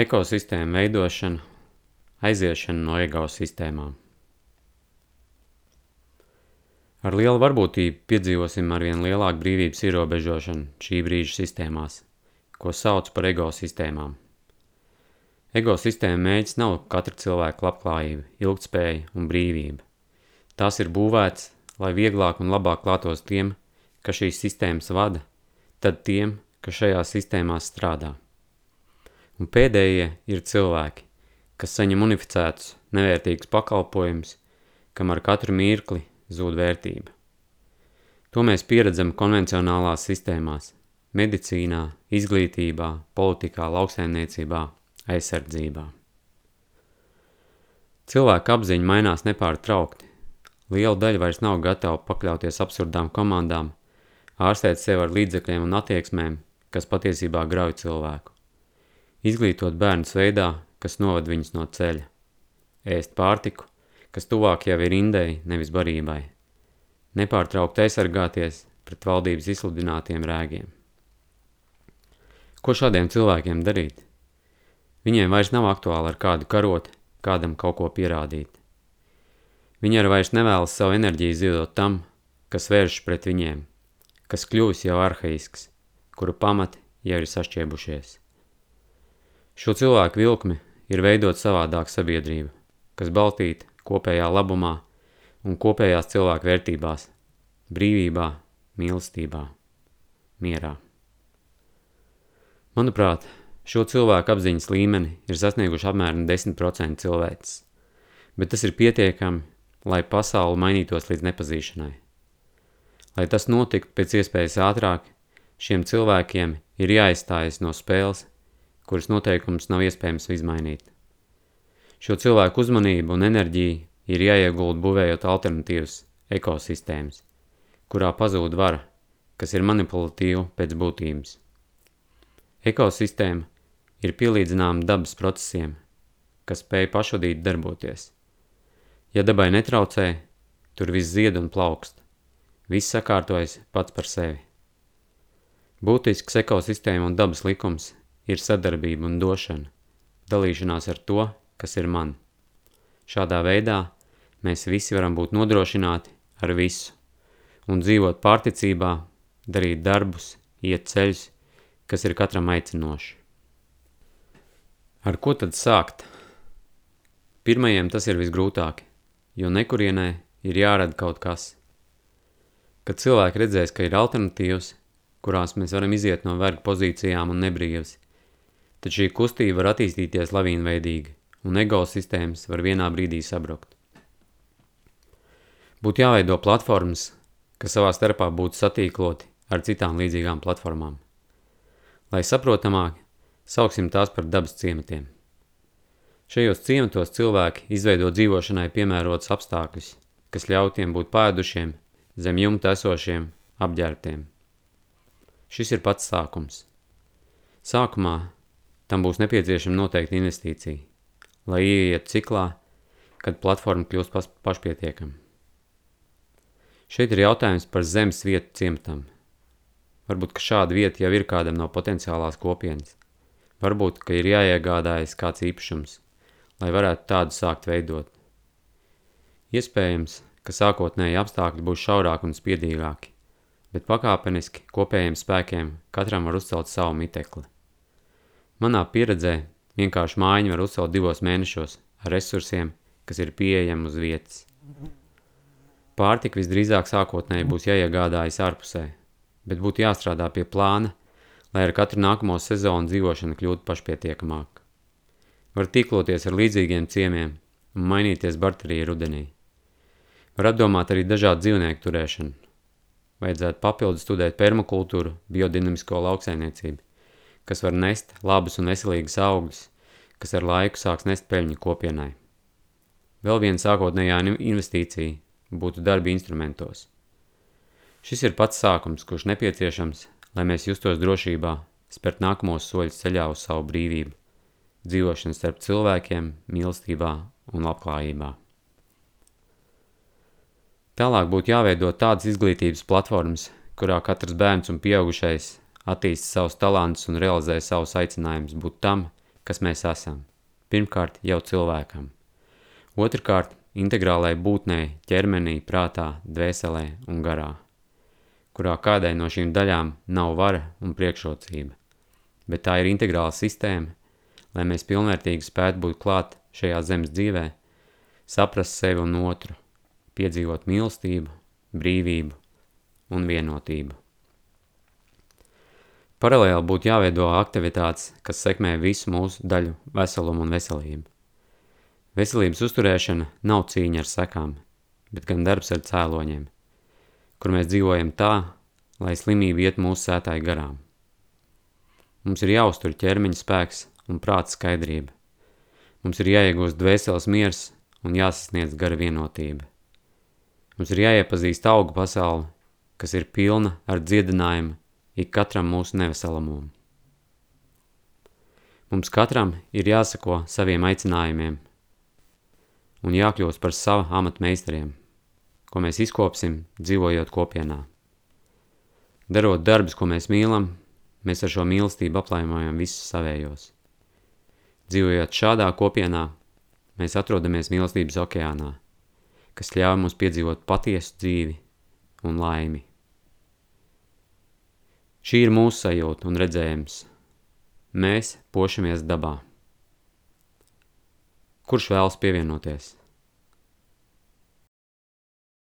Ekosistēma veidošana, aiziešana no ekosistēmām. Ar lielu varbūtību piedzīvosim arvien lielāku brīvības ierobežošanu šī brīža sistēmās, ko sauc par ekosistēmām. Ekosistēma mēģis nav katra cilvēka labklājība, ilgtspēja un brīvība. Tās ir būvēts, lai vieglāk un labāk klātos tiem, kas šīs sistēmas vada, tad tiem, kas šajās sistēmās strādā un pēdējie ir cilvēki, kas saņem unificētus, nevērtīgus pakalpojumus, kam ar katru mirkli zūd vērtība. To mēs pieredzam konvencionālās sistēmās – medicīnā, izglītībā, politikā, lauksaimniecībā, aizsardzībā. Cilvēka apziņa mainās nepārtraukti. Liela daļa vairs nav gatava pakļauties absurdām komandām, ārstēt sevi ar līdzekļiem un attieksmēm, kas patiesībā grauj cilvēku. Izglītot bērnus veidā, kas novad viņus no ceļa. Ēst pārtiku, kas tuvāk jau ir indei, nevis barībai. Nepārtraukt aizsargāties pret valdības izsludinātiem rēgiem. Ko šādiem cilvēkiem darīt? Viņiem vairs nav aktuāli ar kādu karot, kādam kaut ko pierādīt. Viņi arī vairs nevēlas savu enerģiju ziedot tam, kas vēršas pret viņiem, kas kļūs jau arhaisks, kuru pamati jau ir sašķiebušies. Šo cilvēku vilkmi ir veidot savādāk sabiedrību, kas baltīta kopējā labumā un kopējās cilvēku vērtībās, brīvībā, mīlestībā, mierā. Manuprāt, šo cilvēku apziņas līmeni ir sasnieguši apmēram 10% cilvēks, bet tas ir pietiekami, lai pasauli mainītos līdz nepazīšanai. Lai tas notiktu pēc iespējas ātrāk, šiem cilvēkiem ir jāizstājas no spēles kuras noteikumus nav iespējams izmainīt. Šo cilvēku uzmanību un enerģiju ir jāiegulda būvējot alternatīvas ekosistēmas, kurā pazūd vara, kas ir manipulatīva pēc būtības. Ekosistēma ir pielīdzināma dabas procesiem, kas spēj pašvadīt darboties. Ja dabai netraucē, tur viss zied un plaukst, viss sakārtojas pats par sevi. Būtisks ekosistēma un dabas likums ir sadarbība un došana, dalīšanās ar to, kas ir man. Šādā veidā mēs visi varam būt nodrošināti ar visu un dzīvot pārticībā, darīt darbus, iet ceļus, kas ir katram aicinoši. Ar ko tad sākt? Pirmajiem tas ir visgrūtāk, jo nekurienē ir jārada kaut kas. Kad cilvēki redzēs, ka ir alternatīvas, kurās mēs varam iziet no verga pozīcijām un nebrīvs, tad šī kustība var attīstīties lavīnveidīgi, un ego sistēmas var vienā brīdī sabrukt. Būtu jāveido platformas, kas savā starpā būtu satīkloti ar citām līdzīgām platformām. Lai saprotamāk, sauksim tās par dabas ciematiem. Šajos ciematos cilvēki izveido dzīvošanai piemērotus apstākļus, kas ļauj tiem būt pēdušiem, zem jumta esošiem, apģērbtiem. Šis ir pats sākums. Sākumā Tam būs nepieciešama noteikta investīcija, lai ieietu ciklā, kad platforma kļūst pašpietiekama. Šeit ir jautājums par zemes vietu ciematam. Varbūt, šāda vieta jau ir kādam no potenciālās kopienas. Varbūt, ka ir jāiegādājas kāds īpašums, lai varētu tādu sākt veidot. Iespējams, ka sākotnēji apstākļi būs šaurāki un spiedīgāki, bet pakāpeniski kopējiem spēkiem katram var uzcelt savu mitekli. Manā pieredzē vienkārši mājiņu var uzcelt divos mēnešos ar resursiem, kas ir pieejami uz vietas. Pārtika visdrīzāk sākotnēji būs jāiegādājas ārpusē, bet būtu jāstrādā pie plāna, lai ar katru nākamo sezonu dzīvošana kļūtu pašpietiekamāk. Var tīkloties ar līdzīgiem ciemiem un mainīties barterī rudenī. Var apdomāt arī dažādu dzīvnieku turēšanu. Vajadzētu papildu studēt permakultūru, biodinamisko lauksainiecību kas var nest labus un veselīgus augļus, kas ar laiku sāks nest peļņu kopienai. Vēl viena sākotnējā investīcija būtu darbi instrumentos. Šis ir pats sākums, kurš nepieciešams, lai mēs justos drošībā, spērt nākamos soļus ceļā uz savu brīvību, dzīvošanu starp cilvēkiem, mīlestībā un labklājībā. Tālāk būtu jāveido tādas izglītības platformas, kurā katrs bērns un pieaugušais attīsta savus talantus un realizē savus aicinājumus būt tam, kas mēs esam. Pirmkārt, jau cilvēkam. Otrkārt, integrālai būtnei ķermenī, prātā, dvēselē un garā, kurā kādai no šīm daļām nav vara un priekšrocība, bet tā ir integrāla sistēma, lai mēs pilnvērtīgi spētu būt klāt šajā zemes dzīvē, saprast sevi un otru, piedzīvot mīlestību, brīvību un vienotību. Paralēli būtu jāveido aktivitātes, kas sekmē visu mūsu daļu veselumu un veselību. Veselības uzturēšana nav cīņa ar sekām, bet gan darbs ar cēloņiem, kur mēs dzīvojam tā, lai slimība iet mūsu sētāji garām. Mums ir jāuztur ķermeņa spēks un prāta skaidrība. Mums ir jāiegūst dvēseles miers un jāsasniedz gara vienotība. Mums ir jāiepazīst augu pasauli, kas ir pilna ar dziedinājumu ik katram mūsu neveselamumam. Mums katram ir jāsako saviem aicinājumiem un jākļūst par savu amatu meistariem, ko mēs izkopsim, dzīvojot kopienā. Darot darbus, ko mēs mīlam, mēs ar šo mīlestību aplaimojam visus savējos. Dzīvojot šādā kopienā, mēs atrodamies mīlestības okeānā, kas ļauj mums piedzīvot patiesu dzīvi un laimi. Šī ir mūsu sajūta un redzējums. Mēs pošamies dabā. Kurš vēlas pievienoties?